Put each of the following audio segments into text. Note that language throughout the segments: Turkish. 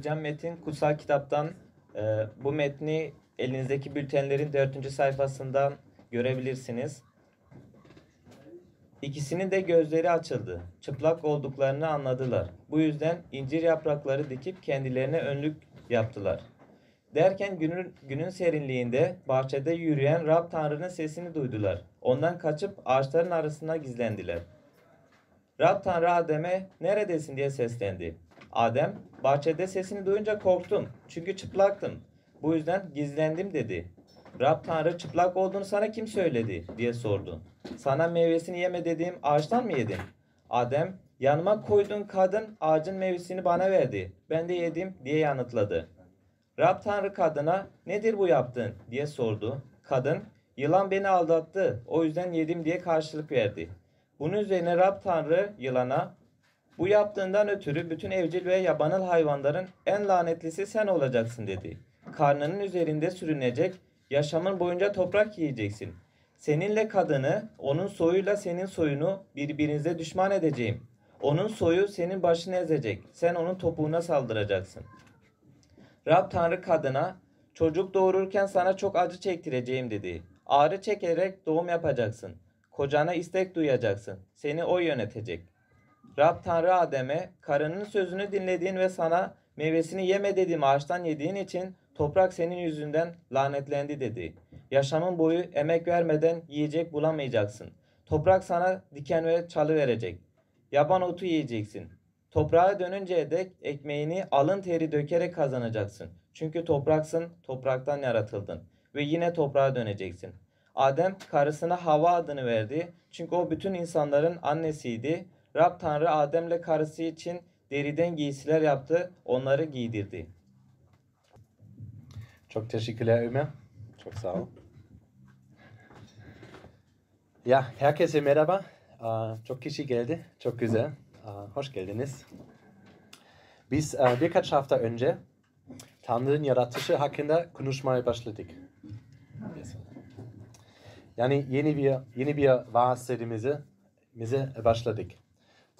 okuyacağım metin kutsal kitaptan. Ee, bu metni elinizdeki bültenlerin dördüncü sayfasından görebilirsiniz. İkisinin de gözleri açıldı. Çıplak olduklarını anladılar. Bu yüzden incir yaprakları dikip kendilerine önlük yaptılar. Derken günün, günün serinliğinde bahçede yürüyen Rab Tanrı'nın sesini duydular. Ondan kaçıp ağaçların arasına gizlendiler. Rab Tanrı Adem'e neredesin diye seslendi. Adem bahçede sesini duyunca korktum çünkü çıplaktım. Bu yüzden gizlendim dedi. Rab Tanrı çıplak olduğunu sana kim söyledi diye sordu. Sana meyvesini yeme dediğim ağaçtan mı yedin? Adem yanıma koyduğun kadın ağacın meyvesini bana verdi. Ben de yedim diye yanıtladı. Rab Tanrı kadına nedir bu yaptığın diye sordu. Kadın yılan beni aldattı o yüzden yedim diye karşılık verdi. Bunun üzerine Rab Tanrı yılana bu yaptığından ötürü bütün evcil ve yabanıl hayvanların en lanetlisi sen olacaksın dedi. Karnının üzerinde sürünecek, yaşamın boyunca toprak yiyeceksin. Seninle kadını, onun soyuyla senin soyunu birbirinize düşman edeceğim. Onun soyu senin başını ezecek. Sen onun topuğuna saldıracaksın. Rab Tanrı kadına, çocuk doğururken sana çok acı çektireceğim dedi. Ağrı çekerek doğum yapacaksın. Kocana istek duyacaksın. Seni o yönetecek. Rab Tanrı Adem'e karının sözünü dinlediğin ve sana meyvesini yeme dediğim ağaçtan yediğin için toprak senin yüzünden lanetlendi dedi. Yaşamın boyu emek vermeden yiyecek bulamayacaksın. Toprak sana diken ve çalı verecek. Yaban otu yiyeceksin. Toprağa dönünceye dek ekmeğini alın teri dökerek kazanacaksın. Çünkü topraksın, topraktan yaratıldın. Ve yine toprağa döneceksin. Adem karısına Hava adını verdi. Çünkü o bütün insanların annesiydi. Rab Tanrı Adem'le karısı için deriden giysiler yaptı, onları giydirdi. Çok teşekkürler Ömer. Çok sağ ol. Ya herkese merhaba. Aa, çok kişi geldi. Çok güzel. Aa, hoş geldiniz. Biz birkaç hafta önce Tanrı'nın yaratışı hakkında konuşmaya başladık. Yani yeni bir yeni bir vaaz serimizi bize başladık.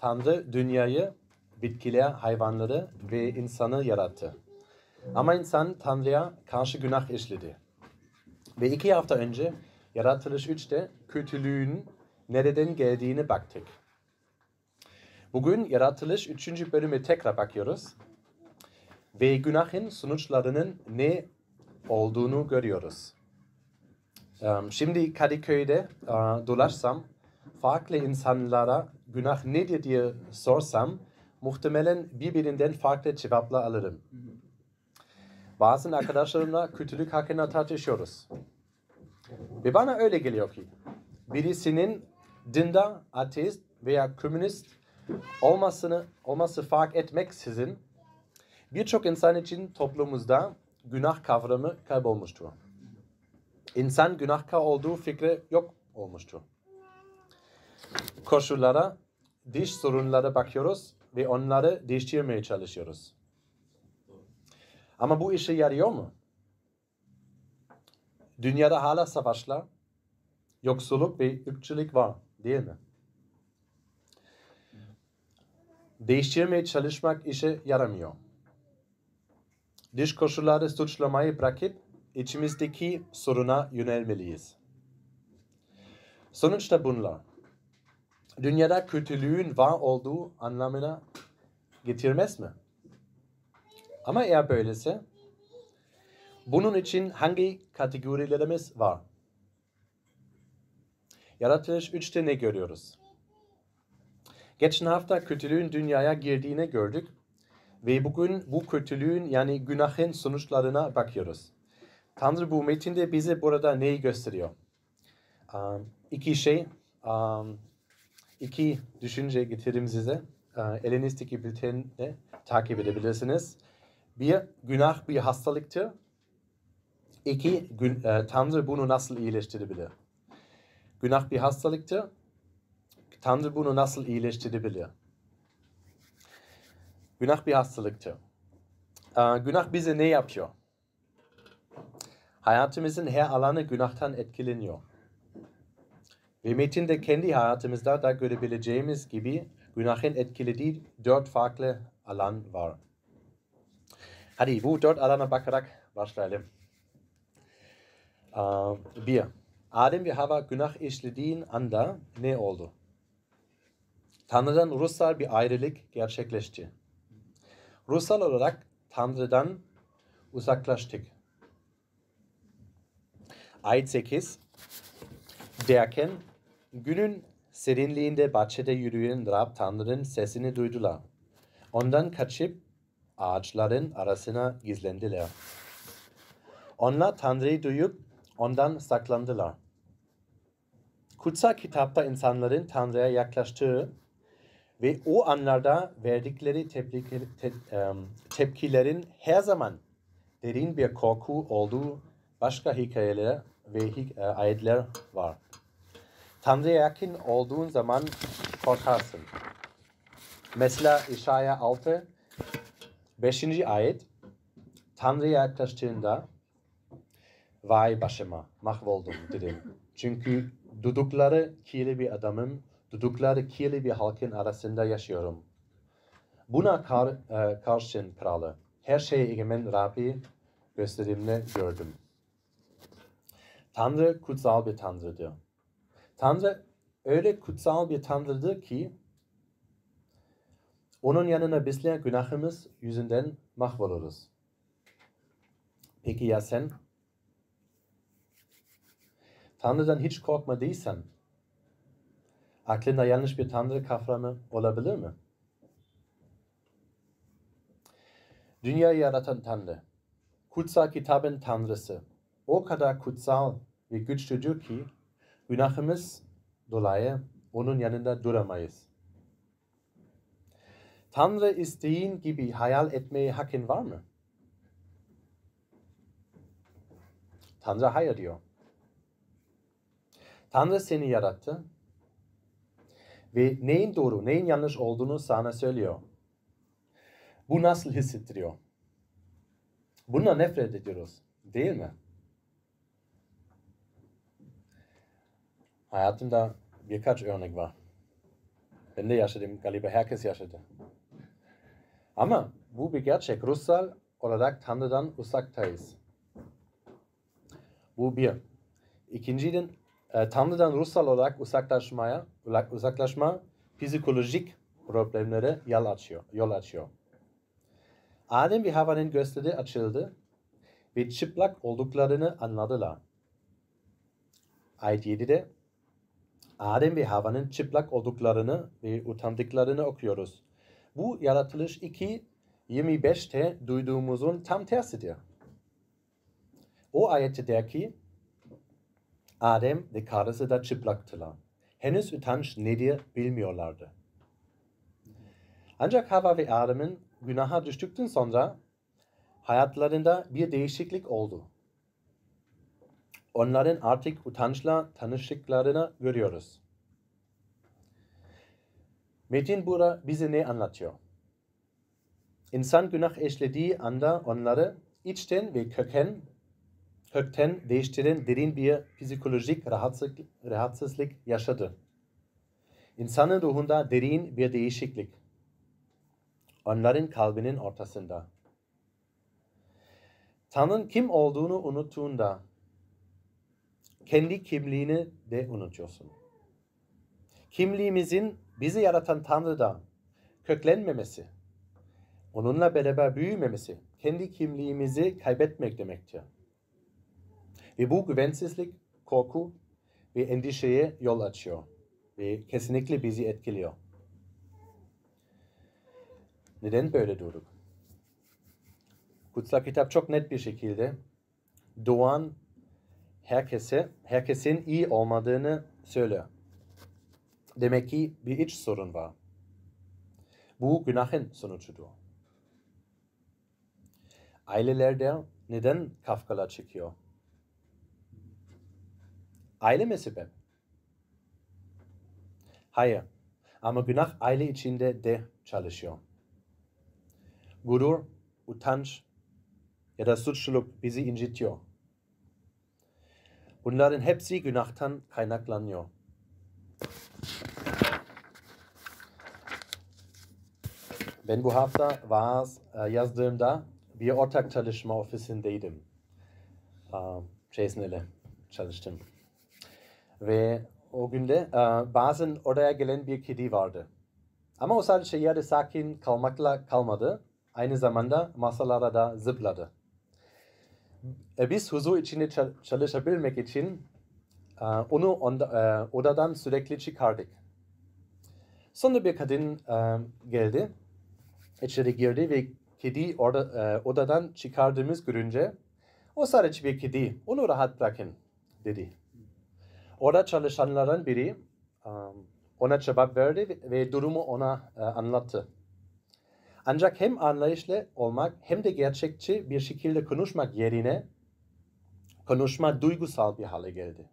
Tanrı dünyayı, bitkiler, hayvanları ve insanı yarattı. Ama insan Tanrı'ya karşı günah işledi. Ve iki hafta önce Yaratılış 3'te kötülüğün nereden geldiğini baktık. Bugün Yaratılış 3. bölüme tekrar bakıyoruz. Ve günahın sonuçlarının ne olduğunu görüyoruz. Şimdi Kadıköy'de dolaşsam, farklı insanlara günah nedir diye sorsam, muhtemelen birbirinden farklı cevaplar alırım. Bazen arkadaşlarımla kötülük hakkında tartışıyoruz. Ve bana öyle geliyor ki, birisinin dindar, ateist veya komünist olmasını, olması fark etmeksizin birçok insan için toplumumuzda günah kavramı kaybolmuştur. İnsan günahkar olduğu fikri yok olmuştur. Koşullara, dış sorunlara bakıyoruz ve onları değiştirmeye çalışıyoruz. Ama bu işe yarıyor mu? Dünyada hala savaşlar, yoksulluk ve ırkçılık var değil mi? Değiştirmeye çalışmak işe yaramıyor. Dış koşulları suçlamayı bırakıp içimizdeki soruna yönelmeliyiz. Sonuçta bunlar. Dünyada kötülüğün var olduğu anlamına getirmez mi? Ama eğer böylese, bunun için hangi kategorilerimiz var? Yaratılış 3'te ne görüyoruz? Geçen hafta kötülüğün dünyaya girdiğini gördük ve bugün bu kötülüğün yani günahın sonuçlarına bakıyoruz. Tanrı bu metinde bize burada neyi gösteriyor? Um, iki şey, um, iki düşünce getirdim size. Uh, elinizdeki bülteni takip edebilirsiniz. Bir, günah bir hastalıktır. İki, gün, uh, Tanrı bunu nasıl iyileştirebilir? Günah bir hastalıktır. Tanrı bunu nasıl iyileştirebilir? Günah bir hastalıktır. Uh, günah bize ne yapıyor? Hayatımızın her alanı günahtan etkileniyor. Ve metinde kendi hayatımızda da görebileceğimiz gibi günahın etkilediği dört farklı alan var. Hadi bu dört alana bakarak başlayalım. Aa, bir. Adem ve Hava günah işlediğin anda ne oldu? Tanrı'dan ruhsal bir ayrılık gerçekleşti. Ruhsal olarak Tanrı'dan uzaklaştık. Ayet 8 Derken günün serinliğinde bahçede yürüyen Rab Tanrı'nın sesini duydular. Ondan kaçıp ağaçların arasına gizlendiler. Onlar Tanrı'yı duyup ondan saklandılar. Kutsal kitapta insanların Tanrı'ya yaklaştığı ve o anlarda verdikleri tepki, te, tepkilerin her zaman derin bir korku olduğu başka hikayeler ve e, ayetler var. Tanrı'ya yakın olduğun zaman korkarsın. Mesela İşaya 6 5. ayet Tanrı'ya yaklaştığında vay başıma mahvoldum dedim. Çünkü dudukları kirli bir adamın, dudukları kirli bir halkın arasında yaşıyorum. Buna kar, e, karşın kralı, her şeye egemen Rabbi gösterimle gördüm. Tanrı kutsal bir tanrıdır. Tanrı öyle kutsal bir tanrıdır ki onun yanına bizler günahımız yüzünden mahvoluruz. Peki ya sen? Tanrı'dan hiç korkmadıysan, aklında yanlış bir Tanrı kavramı olabilir mi? Dünyayı yaratan Tanrı, kutsal kitabın Tanrısı, o kadar kutsal ve güçlüdür ki, günahımız dolayı onun yanında duramayız. Tanrı isteğin gibi hayal etmeye hakkın var mı? Tanrı hayır diyor. Tanrı seni yarattı ve neyin doğru, neyin yanlış olduğunu sana söylüyor. Bu nasıl hissettiriyor? Bununla nefret ediyoruz, değil mi? Hayatımda birkaç örnek var. Ben de yaşadım, galiba herkes yaşadı. Ama bu bir gerçek. Ruhsal olarak Tanrı'dan uzaktayız. Bu bir. İkinciden e, Tanrı'dan ruhsal olarak uzaklaşmaya, uzaklaşma psikolojik problemlere yol açıyor. Yol açıyor. Adem ve Hava'nın gözleri açıldı ve çıplak olduklarını anladılar. Ayet 7'de Adem ve Hava'nın çıplak olduklarını ve utandıklarını okuyoruz. Bu yaratılış 2 25'te duyduğumuzun tam tersidir. O ayette der ki Adem ve karısı da çıplaktılar. Henüz utanç nedir bilmiyorlardı. Ancak Hava ve Adem'in günaha düştükten sonra hayatlarında bir değişiklik oldu. Onların artık utançla tanıştıklarını görüyoruz. Metin burada bize ne anlatıyor? İnsan günah işlediği anda onları içten ve köken, kökten değiştiren derin bir psikolojik rahatsızlık, rahatsızlık yaşadı. İnsanın ruhunda derin bir değişiklik. Onların kalbinin ortasında. Tanrı'nın kim olduğunu unuttuğunda kendi kimliğini de unutuyorsun. Kimliğimizin bizi yaratan Tanrı'da köklenmemesi, onunla beraber büyümemesi, kendi kimliğimizi kaybetmek demektir. Ve bu güvensizlik, korku ve endişeye yol açıyor ve kesinlikle bizi etkiliyor. Neden böyle durduk? Kutsal kitap çok net bir şekilde doğan herkese, herkesin iyi olmadığını söylüyor. Demek ki bir iç sorun var. Bu günahın sonucudur. Ailelerde neden kafkalar çıkıyor? Aile mi sebep? Hayır. Ama günah aile içinde de çalışıyor. Gurur, utanç ya da suçluluk bizi incitiyor. Bunların hepsi günahtan kaynaklanıyor. Ben bu hafta vaaz e, yazdığımda bir ortak çalışma ofisindeydim. Um, Jason ile çalıştım. Ve o günde uh, bazen oraya gelen bir kedi vardı. Ama o sadece yerde sakin kalmakla kalmadı. Aynı zamanda masalara da zıpladı. E, biz huzur içinde çal- çalışabilmek için e, onu onda, e, odadan sürekli çıkardık. Sonra bir kadın geldi, içeri girdi ve kedi orada, odadan çıkardığımız görünce o sadece bir kedi, onu rahat bırakın dedi. Orada çalışanlardan biri ona cevap verdi ve- durumu ona anlattı. Ancak hem anlayışlı olmak hem de gerçekçi bir şekilde konuşmak yerine konuşma duygusal bir hale geldi.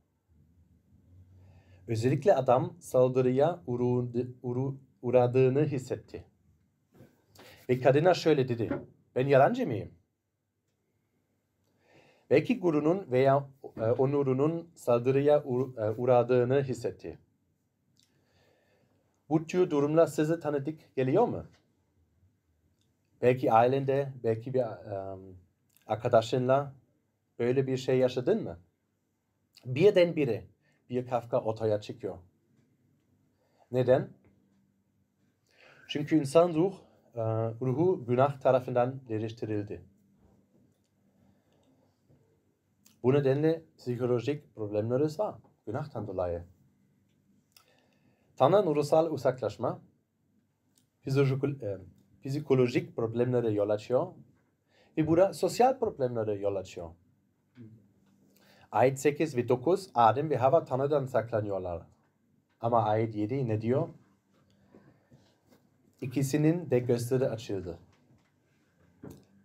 Özellikle adam saldırıya uğradı- uğradığını hissetti. Ve kadına şöyle dedi. Ben yalancı mıyım? Belki gururunun veya e, onurunun saldırıya e, uğradığını hissetti. Bu tür durumlar size tanıdık geliyor mu? Belki ailende, belki bir um, arkadaşınla böyle bir şey yaşadın mı? Birdenbire bir Kafka ortaya çıkıyor. Neden? Çünkü insan ruh, e, ruhu günah tarafından değiştirildi. Bu nedenle psikolojik problemlerimiz var. Günahtan dolayı. Tanrı'nın ruhsal uzaklaşma fizyolojik, psikolojik problemlere yol açıyor ve bu da sosyal problemlere yol açıyor. Ayet 8 ve 9 Adem ve Hava Tanrı'dan saklanıyorlar. Ama ayet 7 ne diyor? İkisinin de gözleri açıldı.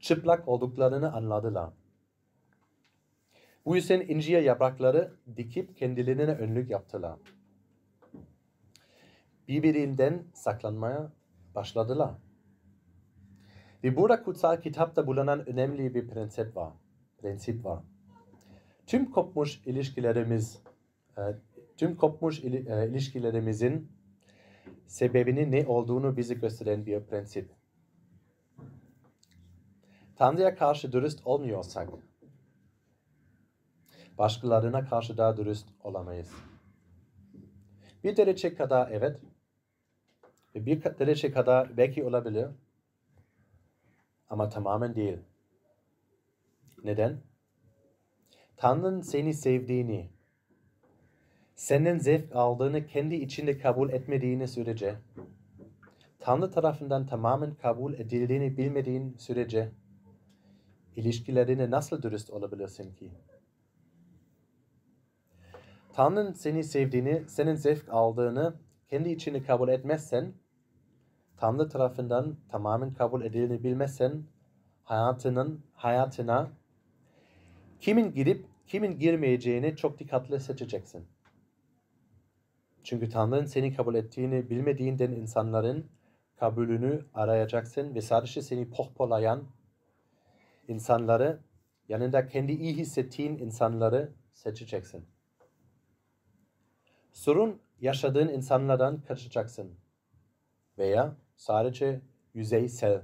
Çıplak olduklarını anladılar. Bu yüzden incir yaprakları dikip kendilerine önlük yaptılar. Birbirinden saklanmaya başladılar. Ve burada kutsal kitapta bulunan önemli bir prensip var. Prensip var. Tüm kopmuş ilişkilerimiz, e, tüm kopmuş e, ilişkilerimizin sebebinin ne olduğunu bize gösteren bir prensip. Tanrı'ya karşı dürüst olmuyorsak, başkalarına karşı da dürüst olamayız. Bir derece kadar evet, ve bir derece kadar belki olabilir, ama tamamen değil. Neden? Tanrı'nın seni sevdiğini, senden zevk aldığını kendi içinde kabul etmediğini sürece, Tanrı tarafından tamamen kabul edildiğini bilmediğin sürece, ilişkilerine nasıl dürüst olabilirsin ki? Tanrı'nın seni sevdiğini, senin zevk aldığını kendi içinde kabul etmezsen, Tanrı tarafından tamamen kabul edildiğini bilmezsen, hayatının hayatına kimin girip kimin girmeyeceğini çok dikkatli seçeceksin. Çünkü Tanrı'nın seni kabul ettiğini bilmediğinden insanların kabulünü arayacaksın ve sadece seni pohpolayan insanları, yanında kendi iyi hissettiğin insanları seçeceksin. Sorun yaşadığın insanlardan kaçacaksın veya sadece yüzeysel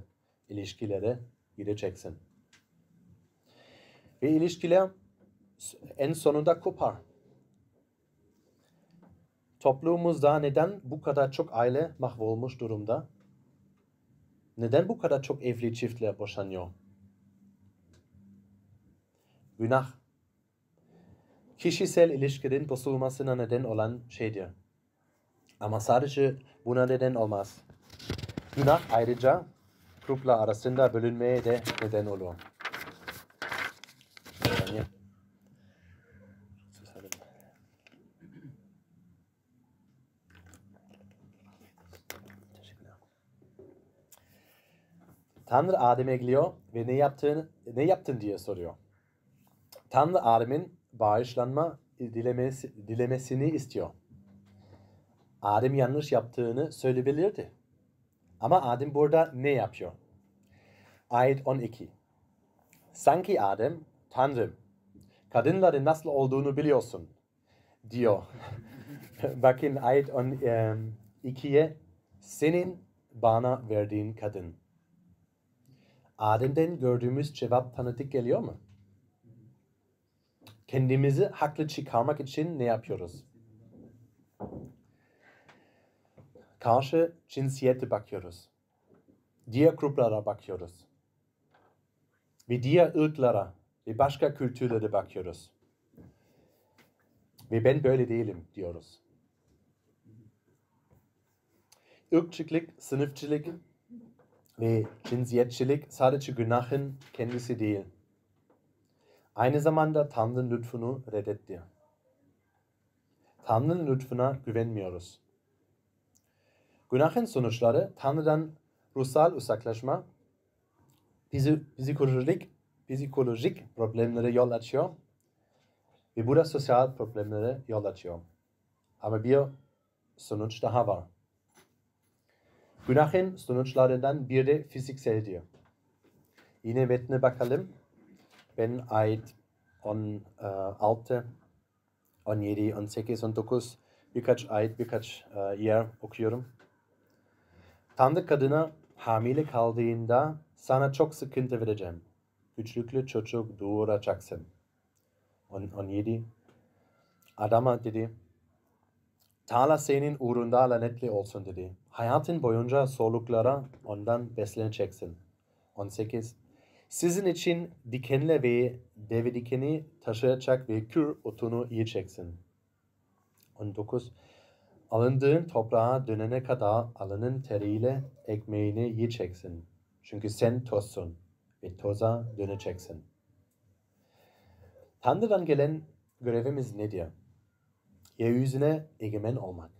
ilişkilere gireceksin. Ve ilişkiler en sonunda kopar. Toplumumuzda neden bu kadar çok aile mahvolmuş durumda? Neden bu kadar çok evli çiftler boşanıyor? Günah. Kişisel ilişkilerin bozulmasına neden olan şeydir. Ama sadece buna neden olmaz. Günah ayrıca gruplar arasında bölünmeye de neden olur. Tanrı Adem'e geliyor ve ne yaptığını ne yaptın diye soruyor. Tanrı Adem'in bağışlanma dilemesi, dilemesini istiyor. Adem yanlış yaptığını söyleyebilirdi. Ama Adem burada ne yapıyor? Ayet 12. Sanki Adem, Tanrım, kadınların nasıl olduğunu biliyorsun, diyor. Bakın ayet 12'ye, senin bana verdiğin kadın. Adem'den gördüğümüz cevap tanıdık geliyor mu? Kendimizi haklı çıkarmak için ne yapıyoruz? Karşı cinsiyete bakıyoruz. Diğer gruplara bakıyoruz. Ve diğer ırklara ve başka kültürlere bakıyoruz. Ve ben böyle değilim diyoruz. Irkçılık, sınıfçılık ve cinsiyetçilik sadece günahın kendisi değil. Aynı zamanda Tanrı'nın lütfunu reddetti. Tanrı'nın lütfuna güvenmiyoruz. Günahın sonuçları Tanrı'dan ruhsal uzaklaşma, psi- psikolojik, psikolojik problemlere yol açıyor ve bu da sosyal problemlere yol açıyor. Ama bir sonuç daha var. Günahın sonuçlarından biri de fizikseldir. Yine metne bakalım. Ben ayet 16, 17, 18, 19 birkaç ayet, birkaç e, yer okuyorum. Tanrı kadına hamile kaldığında sana çok sıkıntı vereceğim. Küçüklü çocuk doğuracaksın. On- 17. Adam'a dedi, Tala senin uğrunda lanetli olsun dedi. Hayatın boyunca soluklara ondan besleneceksin. 18. Sizin için dikenle ve deve dikeni taşıyacak ve kür otunu yiyeceksin. 19. Alındığın toprağa dönene kadar alının teriyle ekmeğini yiyeceksin. Çünkü sen tozsun ve toza döneceksin. Tanrı'dan gelen görevimiz nedir? Yeryüzüne egemen olmak.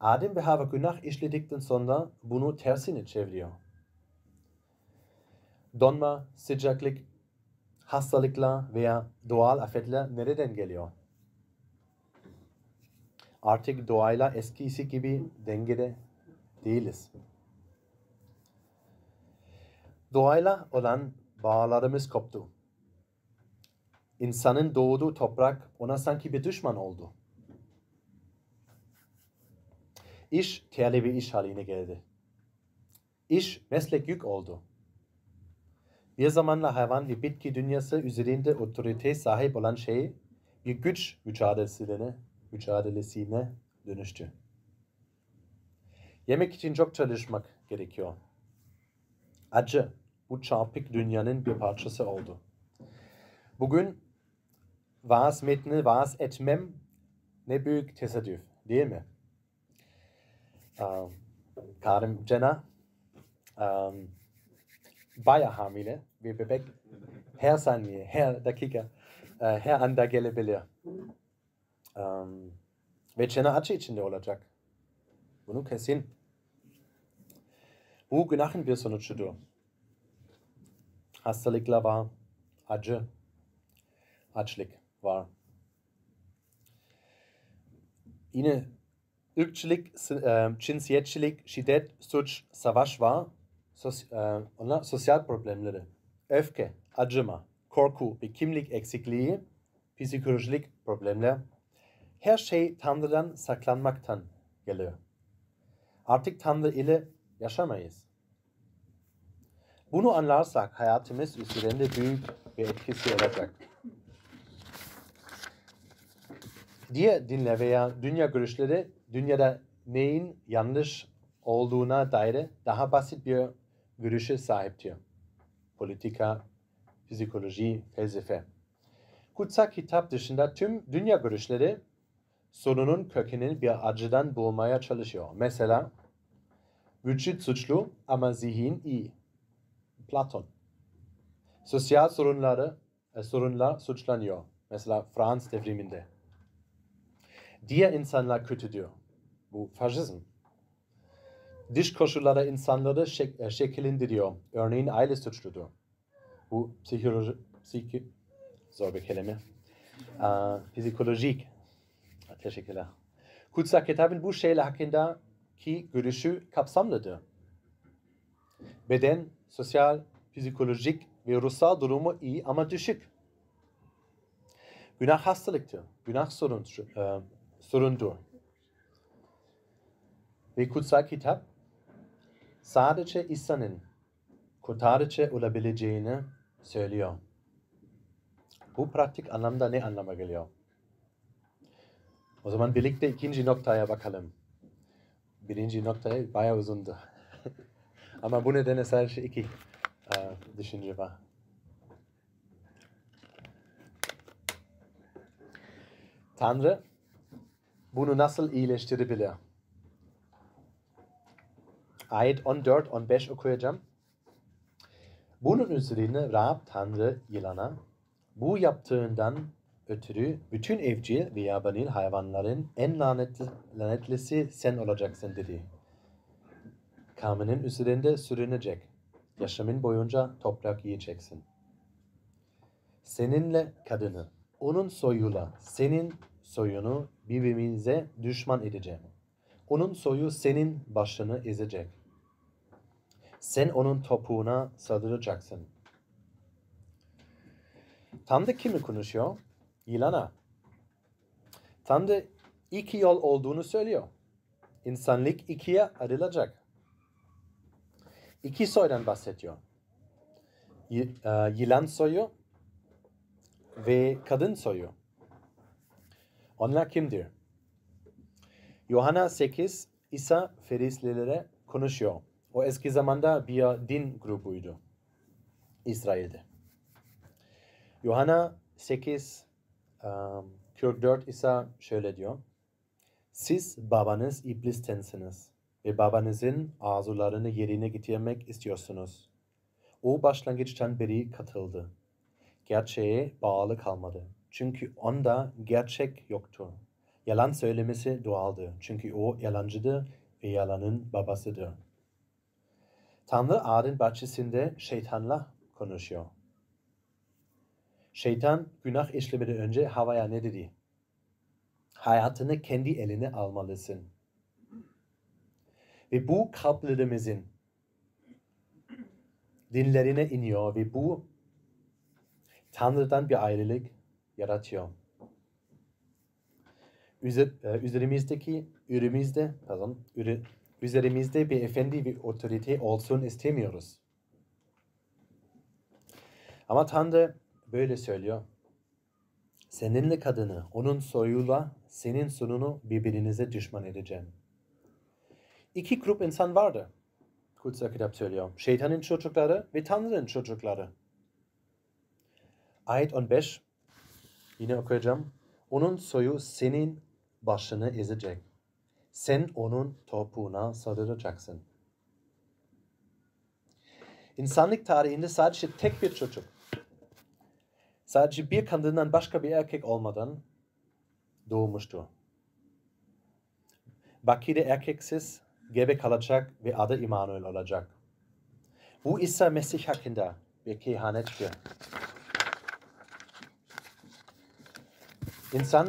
Adem ve Hava günah işledikten sonra bunu tersine çeviriyor. Donma, sıcaklık, hastalıklar veya doğal afetler nereden geliyor? Artık doğayla eskisi gibi dengede değiliz. Doğayla olan bağlarımız koptu. İnsanın doğduğu toprak ona sanki bir düşman oldu. İş terli bir iş haline geldi. İş meslek yük oldu. Bir zamanlar hayvan ve bitki dünyası üzerinde otorite sahip olan şey bir güç mücadelesine, mücadelesine dönüştü. Yemek için çok çalışmak gerekiyor. Acı bu çarpık dünyanın bir parçası oldu. Bugün vaaz metni vaaz etmem ne büyük tesadüf değil mi? Um, Karim Jenna um, bayağı hamile ve bebek her saniye, her dakika, her anda gelebilir. Um, ve Jenna acı içinde olacak. Bunu kesin. Bu günahın bir sonucudur. Hastalıklar var, acı, açlık var. Yine ırkçılık, e, cinsiyetçilik, şiddet, suç, savaş var. Sos, e, onlar sosyal problemleri. Öfke, acıma, korku ve kimlik eksikliği, psikolojik problemler. Her şey Tanrı'dan saklanmaktan geliyor. Artık Tanrı ile yaşamayız. Bunu anlarsak hayatımız üzerinde büyük bir etkisi olacak. Diğer dinler veya dünya görüşleri dünyada neyin yanlış olduğuna dair daha basit bir görüşe sahiptir. Politika, psikoloji, felsefe. Kutsal kitap dışında tüm dünya görüşleri sorunun kökenini bir acıdan bulmaya çalışıyor. Mesela vücut suçlu ama zihin iyi. Platon. Sosyal sorunları, e, sorunlar suçlanıyor. Mesela Fransız devriminde. Diğer insanlar kötüdür. Bu faşizm. Dış koşullara insanları şek e, şekillendiriyor. Örneğin aile suçludur. Bu psikoloji, psiki, zor bir kelime. Aa, psikolojik. Teşekkürler. Kutsal kitabın bu şeyler hakkında ki görüşü kapsamlıdır. Beden, sosyal, psikolojik ve ruhsal durumu iyi ama düşük. Günah hastalıktır. Günah sorun, e, sorundur. Ve kutsal kitap sadece insanın kurtarıcı olabileceğini söylüyor. Bu pratik anlamda ne anlama geliyor? O zaman birlikte ikinci noktaya bakalım. Birinci noktaya bayağı uzundu. Ama bu nedenle sadece iki e, düşünce var. Tanrı bunu nasıl iyileştirebilir? Ayet 14-15 okuyacağım. Bunun üzerine Rab Tanrı yılana bu yaptığından ötürü bütün evcil ve yabanil hayvanların en lanetli, lanetlisi sen olacaksın dedi. Kavminin üzerinde sürünecek. Yaşamın boyunca toprak yiyeceksin. Seninle kadını, onun soyuyla senin soyunu birbirimize düşman edeceğim. Onun soyu senin başını ezecek. Sen onun topuğuna saldıracaksın. Tanrı kimi konuşuyor? Yılana. Tanrı iki yol olduğunu söylüyor. İnsanlık ikiye ayrılacak. İki soydan bahsediyor. E, yılan soyu ve kadın soyu. Onlar kimdir? Yohana 8 İsa Farislilere konuşuyor. O eski zamanda bir din grubuydu. İsrail'de. Yohana 8 um, 44 İsa şöyle diyor. Siz babanız iblistensiniz ve babanızın arzularını yerine getirmek istiyorsunuz. O başlangıçtan beri katıldı. Gerçeğe bağlı kalmadı. Çünkü onda gerçek yoktu. Yalan söylemesi doğaldı. Çünkü o yalancıdır ve yalanın babasıdır. Tanrı Adem bahçesinde şeytanla konuşuyor. Şeytan günah işlemeden önce havaya ne dedi? Hayatını kendi eline almalısın. Ve bu kalplerimizin dinlerine iniyor ve bu Tanrı'dan bir ayrılık yaratıyor. E, üzerimizdeki ürimizde, pardon, üzerimizde bir efendi ve otorite olsun istemiyoruz. Ama Tanrı böyle söylüyor. Seninle kadını, onun soyuyla senin sonunu birbirinize düşman edeceğim. İki grup insan vardı. Kutsal kitap söylüyor. Şeytanın çocukları ve Tanrı'nın çocukları. Ayet 15 yine okuyacağım. Onun soyu senin başını ezecek. Sen onun topuğuna saldıracaksın. İnsanlık tarihinde sadece tek bir çocuk, sadece bir kadından başka bir erkek olmadan doğmuştu. Bakire erkeksiz gebe kalacak ve adı İmanuel olacak. Bu İsa Mesih hakkında bir kehanettir. İnsan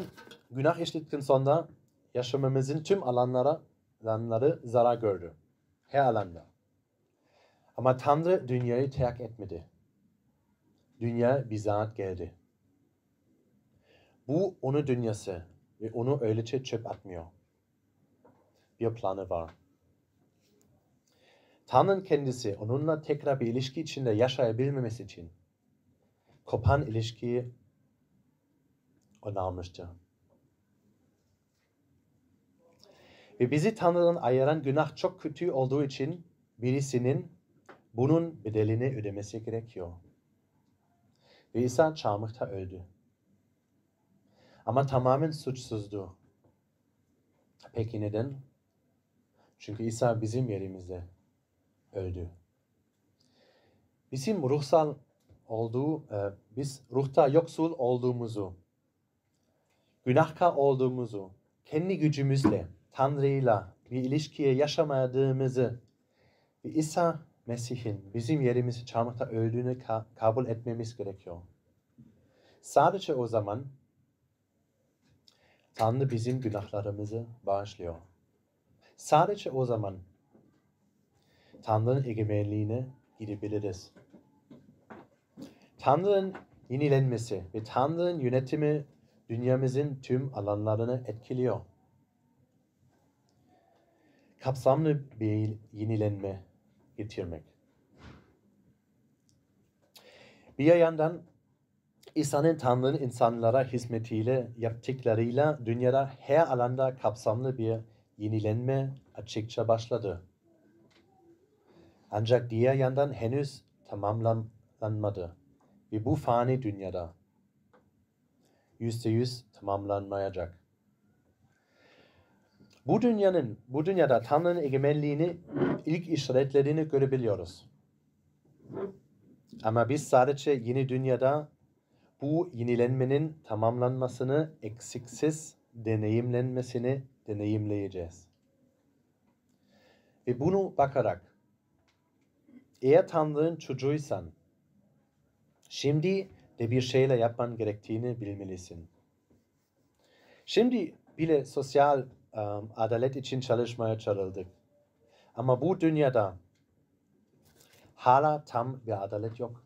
günah işledikten sonra yaşamımızın tüm alanlara, alanları zarar gördü. Her alanda. Ama Tanrı dünyayı terk etmedi. Dünya bizzat geldi. Bu onun dünyası ve onu öylece çöp atmıyor. Bir planı var. Tanrı'nın kendisi onunla tekrar bir ilişki içinde yaşayabilmemesi için kopan ilişkiyi onarmıştır. Ve bizi Tanrı'dan ayıran günah çok kötü olduğu için birisinin bunun bedelini ödemesi gerekiyor. Ve İsa çarmıhta öldü. Ama tamamen suçsuzdu. Peki neden? Çünkü İsa bizim yerimizde öldü. Bizim ruhsal olduğu, e, biz ruhta yoksul olduğumuzu, günahkar olduğumuzu, kendi gücümüzle, Tanrı'yla bir ilişkiye yaşamadığımızı ve İsa Mesih'in bizim yerimizi çarmıhta öldüğünü ka- kabul etmemiz gerekiyor. Sadece o zaman Tanrı bizim günahlarımızı bağışlıyor. Sadece o zaman Tanrı'nın egemenliğine gidebiliriz. Tanrı'nın yenilenmesi ve Tanrı'nın yönetimi dünyamızın tüm alanlarını etkiliyor. Kapsamlı bir yenilenme getirmek. Bir yandan İsa'nın Tanrı'nın insanlara hizmetiyle yaptıklarıyla dünyada her alanda kapsamlı bir yenilenme açıkça başladı. Ancak diğer yandan henüz tamamlanmadı. Ve bu fani dünyada yüzde yüz tamamlanmayacak. Bu dünyanın, bu dünyada Tanrı'nın egemenliğini, ilk işaretlerini görebiliyoruz. Ama biz sadece yeni dünyada bu yenilenmenin tamamlanmasını eksiksiz deneyimlenmesini deneyimleyeceğiz. Ve bunu bakarak eğer Tanrı'nın çocuğuysan şimdi de bir şeyler yapman gerektiğini bilmelisin. Şimdi bile sosyal um, adalet için çalışmaya çağrıldık. Ama bu dünyada hala tam bir adalet yok.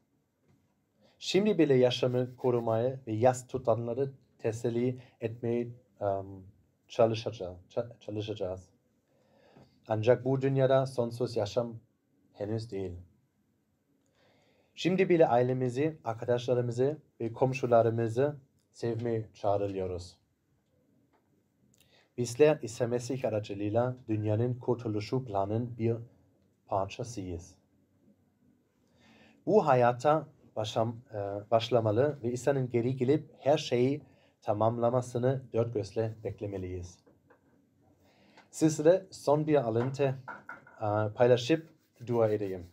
Şimdi bile yaşamı korumaya ve yas tutanları teselli etmeye um, çalışacağız, ça- çalışacağız. Ancak bu dünyada sonsuz yaşam henüz değil. Şimdi bile ailemizi, arkadaşlarımızı ve komşularımızı sevmeye çağrılıyoruz. Bizler İsa Mesih aracılığıyla dünyanın kurtuluşu planın bir parçasıyız. Bu hayata başlam, e, başlamalı ve İsa'nın geri gelip her şeyi tamamlamasını dört gözle beklemeliyiz. Sizlere son bir alıntı e, paylaşıp dua edeyim.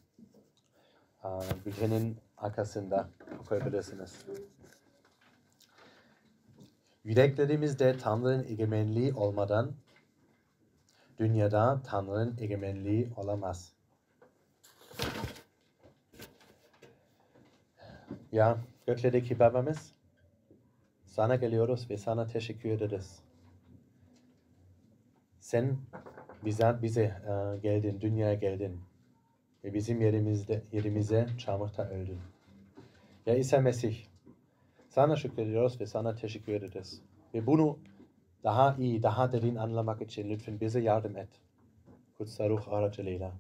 E, Bültenin arkasında okuyabilirsiniz. Yüreklerimizde Tanrı'nın egemenliği olmadan dünyada Tanrı'nın egemenliği olamaz. Ya göklerdeki babamız sana geliyoruz ve sana teşekkür ederiz. Sen bize, bize e, geldin, dünyaya geldin ve bizim yerimizde, yerimize çamurda öldün. Ya İsa Mesih, sana şükrediyoruz ve sana teşekkür ederiz. Ve bunu daha iyi, daha derin anlamak için lütfen bize yardım et. Kutsal Ruh aracılığıyla.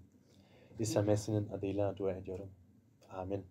İsa Mesih'in adıyla dua ediyorum. Amin.